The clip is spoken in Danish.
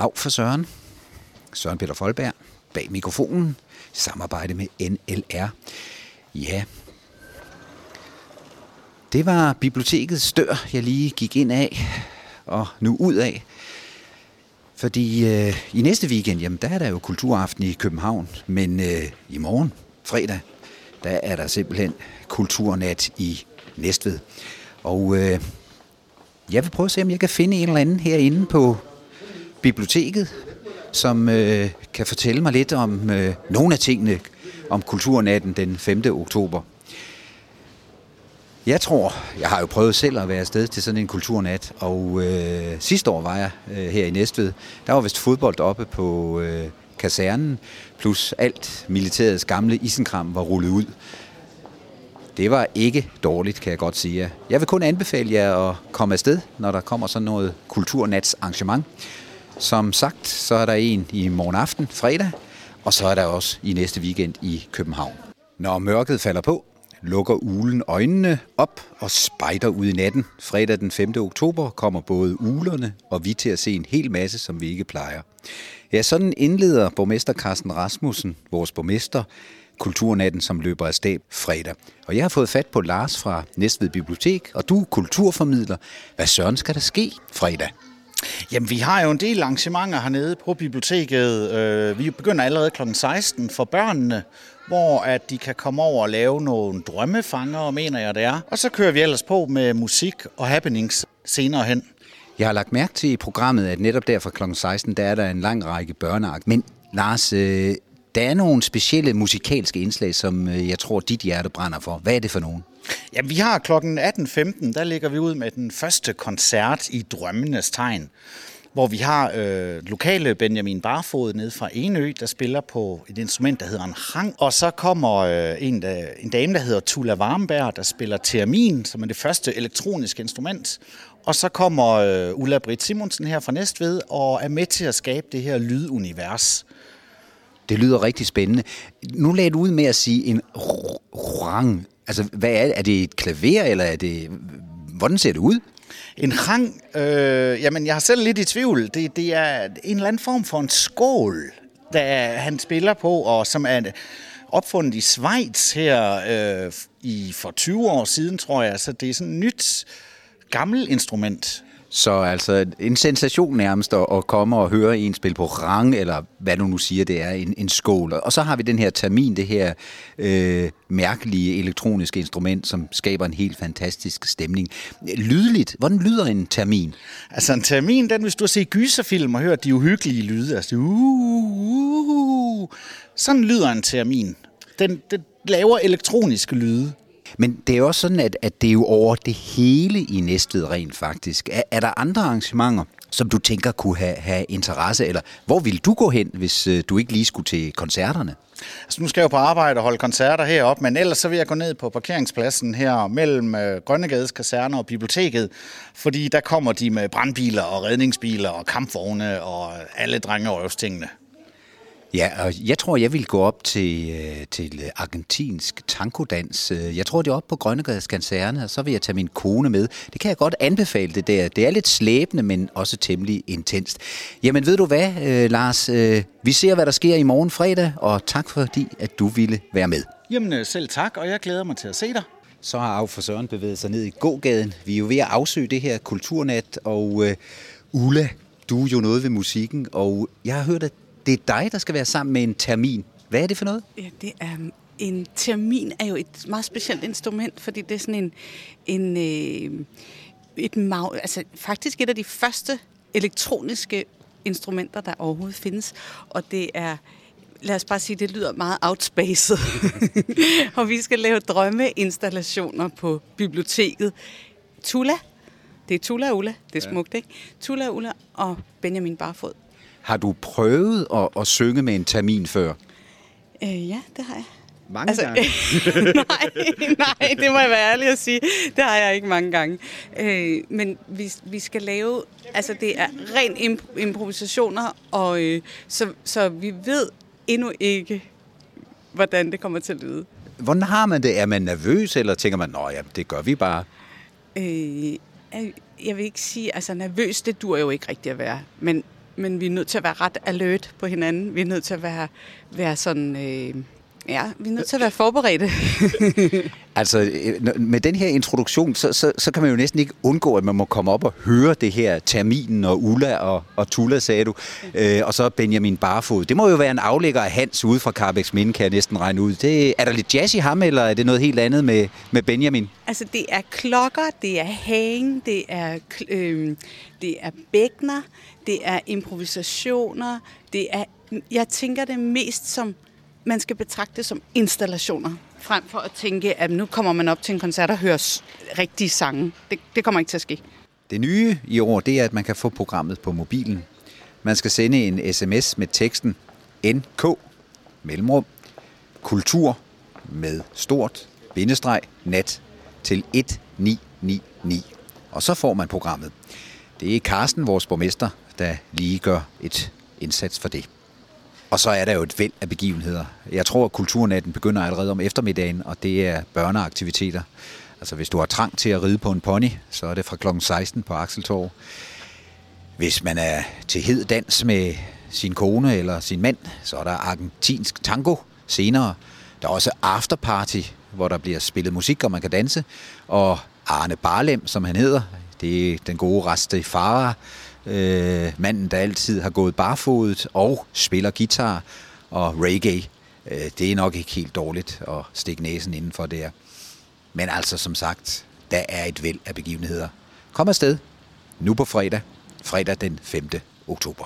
Af for Søren. Søren Peter Folberg bag mikrofonen. Samarbejde med NLR. Ja, det var bibliotekets dør, jeg lige gik ind af og nu ud af. Fordi øh, i næste weekend, jamen der er der jo kulturaften i København, men øh, i morgen, fredag, der er der simpelthen kulturnat i Næstved. Og øh, jeg vil prøve at se, om jeg kan finde en eller anden herinde på biblioteket, som øh, kan fortælle mig lidt om øh, nogle af tingene om kulturnatten den 5. oktober. Jeg tror, jeg har jo prøvet selv at være afsted til sådan en kulturnat, og øh, sidste år var jeg øh, her i Næstved. Der var vist fodbold oppe på øh, kasernen, plus alt militærets gamle isenkram var rullet ud. Det var ikke dårligt, kan jeg godt sige. Jeg vil kun anbefale jer at komme afsted, når der kommer sådan noget kulturnats arrangement. Som sagt, så er der en i morgen aften, fredag, og så er der også i næste weekend i København. Når mørket falder på, lukker ulen øjnene op og spejder ud i natten. Fredag den 5. oktober kommer både ulerne og vi til at se en hel masse, som vi ikke plejer. Ja, sådan indleder borgmester Carsten Rasmussen, vores borgmester, Kulturnatten, som løber af stab fredag. Og jeg har fået fat på Lars fra Næstved Bibliotek, og du er kulturformidler. Hvad søren skal der ske fredag? Jamen, vi har jo en del arrangementer hernede på biblioteket. Øh, vi begynder allerede kl. 16 for børnene, hvor at de kan komme over og lave nogle drømmefanger, mener jeg det er. Og så kører vi ellers på med musik og happenings senere hen. Jeg har lagt mærke til i programmet, at netop der fra kl. 16, der er der en lang række børneark. Men Lars, øh, der er nogle specielle musikalske indslag, som øh, jeg tror, dit hjerte brænder for. Hvad er det for nogen? Ja, vi har klokken 18.15, der ligger vi ud med den første koncert i Drømmenes Tegn hvor vi har øh, lokale Benjamin Barfod nede fra Enø, der spiller på et instrument, der hedder en hang. Og så kommer øh, en, der, en dame, der hedder Tula Warmberg, der spiller termin, som er det første elektroniske instrument. Og så kommer øh, Ulla Britt Simonsen her fra Næstved og er med til at skabe det her lydunivers. Det lyder rigtig spændende. Nu lagde du ud med at sige en rang. Altså, hvad er det? Er det et klaver, eller er det... Hvordan ser det ud? En rang, øh, jamen jeg har selv lidt i tvivl. Det, det er en eller anden form for en skål, der han spiller på, og som er opfundet i Schweiz her øh, i for 20 år siden, tror jeg. Så det er sådan et nyt, gammelt instrument. Så altså en sensation nærmest at komme og høre en spil på rang, eller hvad du nu siger, det er, en, en skål. Og så har vi den her termin, det her øh, mærkelige elektroniske instrument, som skaber en helt fantastisk stemning. Lydligt, hvordan lyder en termin? Altså en termin, den hvis du har set gyserfilm og hørt de uhyggelige lyde, altså uh, uh, uh, uh sådan lyder en termin. Den, den laver elektroniske lyde. Men det er også sådan, at, at det er jo over det hele i Næstved rent faktisk. Er, er der andre arrangementer, som du tænker kunne have, have interesse, eller hvor vil du gå hen, hvis øh, du ikke lige skulle til koncerterne? Altså, nu skal jeg jo på arbejde og holde koncerter heroppe, men ellers så vil jeg gå ned på parkeringspladsen her mellem øh, Grønnegades kaserne og biblioteket, fordi der kommer de med brandbiler og redningsbiler og kampvogne og alle drenge og tingene. Ja, og jeg tror, jeg vil gå op til, øh, til argentinsk tankodans. Øh, jeg tror, det er op på Grønnegades Kanserne, og så vil jeg tage min kone med. Det kan jeg godt anbefale det der. Det er lidt slæbende, men også temmelig intenst. Jamen ved du hvad, øh, Lars? Vi ser, hvad der sker i morgen fredag, og tak fordi, at du ville være med. Jamen selv tak, og jeg glæder mig til at se dig. Så har Af for Søren bevæget sig ned i gågaden. Vi er jo ved at afsøge det her kulturnat, og uh, Ulla, du er jo noget ved musikken, og jeg har hørt, at det er dig, der skal være sammen med en termin. Hvad er det for noget? Ja, det er en termin er jo et meget specielt instrument, fordi det er sådan en, en øh, et mag, altså faktisk et af de første elektroniske instrumenter, der overhovedet findes, og det er lad os bare sige, det lyder meget outspaced. og vi skal lave drømmeinstallationer på biblioteket. Tula, det er Tula og Ulla, det er smukt, ikke? Tula og Ulla og Benjamin Barfod. Har du prøvet at, at synge med en termin før? Øh, ja, det har jeg. Mange altså, gange? nej, nej, det må jeg være ærlig at sige. Det har jeg ikke mange gange. Øh, men vi, vi skal lave, altså det er ren imp- improvisationer, og øh, så, så vi ved endnu ikke, hvordan det kommer til at lyde. Hvordan har man det? Er man nervøs, eller tænker man, at ja, det gør vi bare? Øh, jeg vil ikke sige, altså nervøs, det dur jo ikke rigtigt at være. Men men vi er nødt til at være ret alert på hinanden. Vi er nødt til at være, være sådan... Øh, Ja, vi er nødt til at være forberedte. altså, øh, med den her introduktion, så, så, så kan man jo næsten ikke undgå, at man må komme op og høre det her Terminen og Ulla og, og Tulla, sagde du, øh, og så Benjamin Barfod. Det må jo være en aflægger af Hans ude fra Carbex Minde, kan jeg næsten regne ud. Det, er der lidt jazz i ham, eller er det noget helt andet med, med Benjamin? Altså, det er klokker, det er hang, det er, øh, det er bækner, det er improvisationer, det er, jeg tænker det mest som man skal betragte som installationer, frem for at tænke, at nu kommer man op til en koncert og hører rigtige sange. Det, det kommer ikke til at ske. Det nye i år, det er, at man kan få programmet på mobilen. Man skal sende en sms med teksten NK, mellemrum, kultur med stort bindestreg nat til 1999. Og så får man programmet. Det er Carsten, vores borgmester, der lige gør et indsats for det. Og så er der jo et væld af begivenheder. Jeg tror, at kulturnatten begynder allerede om eftermiddagen, og det er børneaktiviteter. Altså hvis du har trang til at ride på en pony, så er det fra kl. 16 på Akseltorv. Hvis man er til hed dans med sin kone eller sin mand, så er der argentinsk tango senere. Der er også afterparty, hvor der bliver spillet musik, og man kan danse. Og Arne Barlem, som han hedder, det er den gode Raste Farah, øh, manden, der altid har gået barfodet og spiller guitar og reggae. Øh, det er nok ikke helt dårligt at stikke næsen indenfor der. Men altså, som sagt, der er et væld af begivenheder. Kom afsted nu på fredag, fredag den 5. oktober.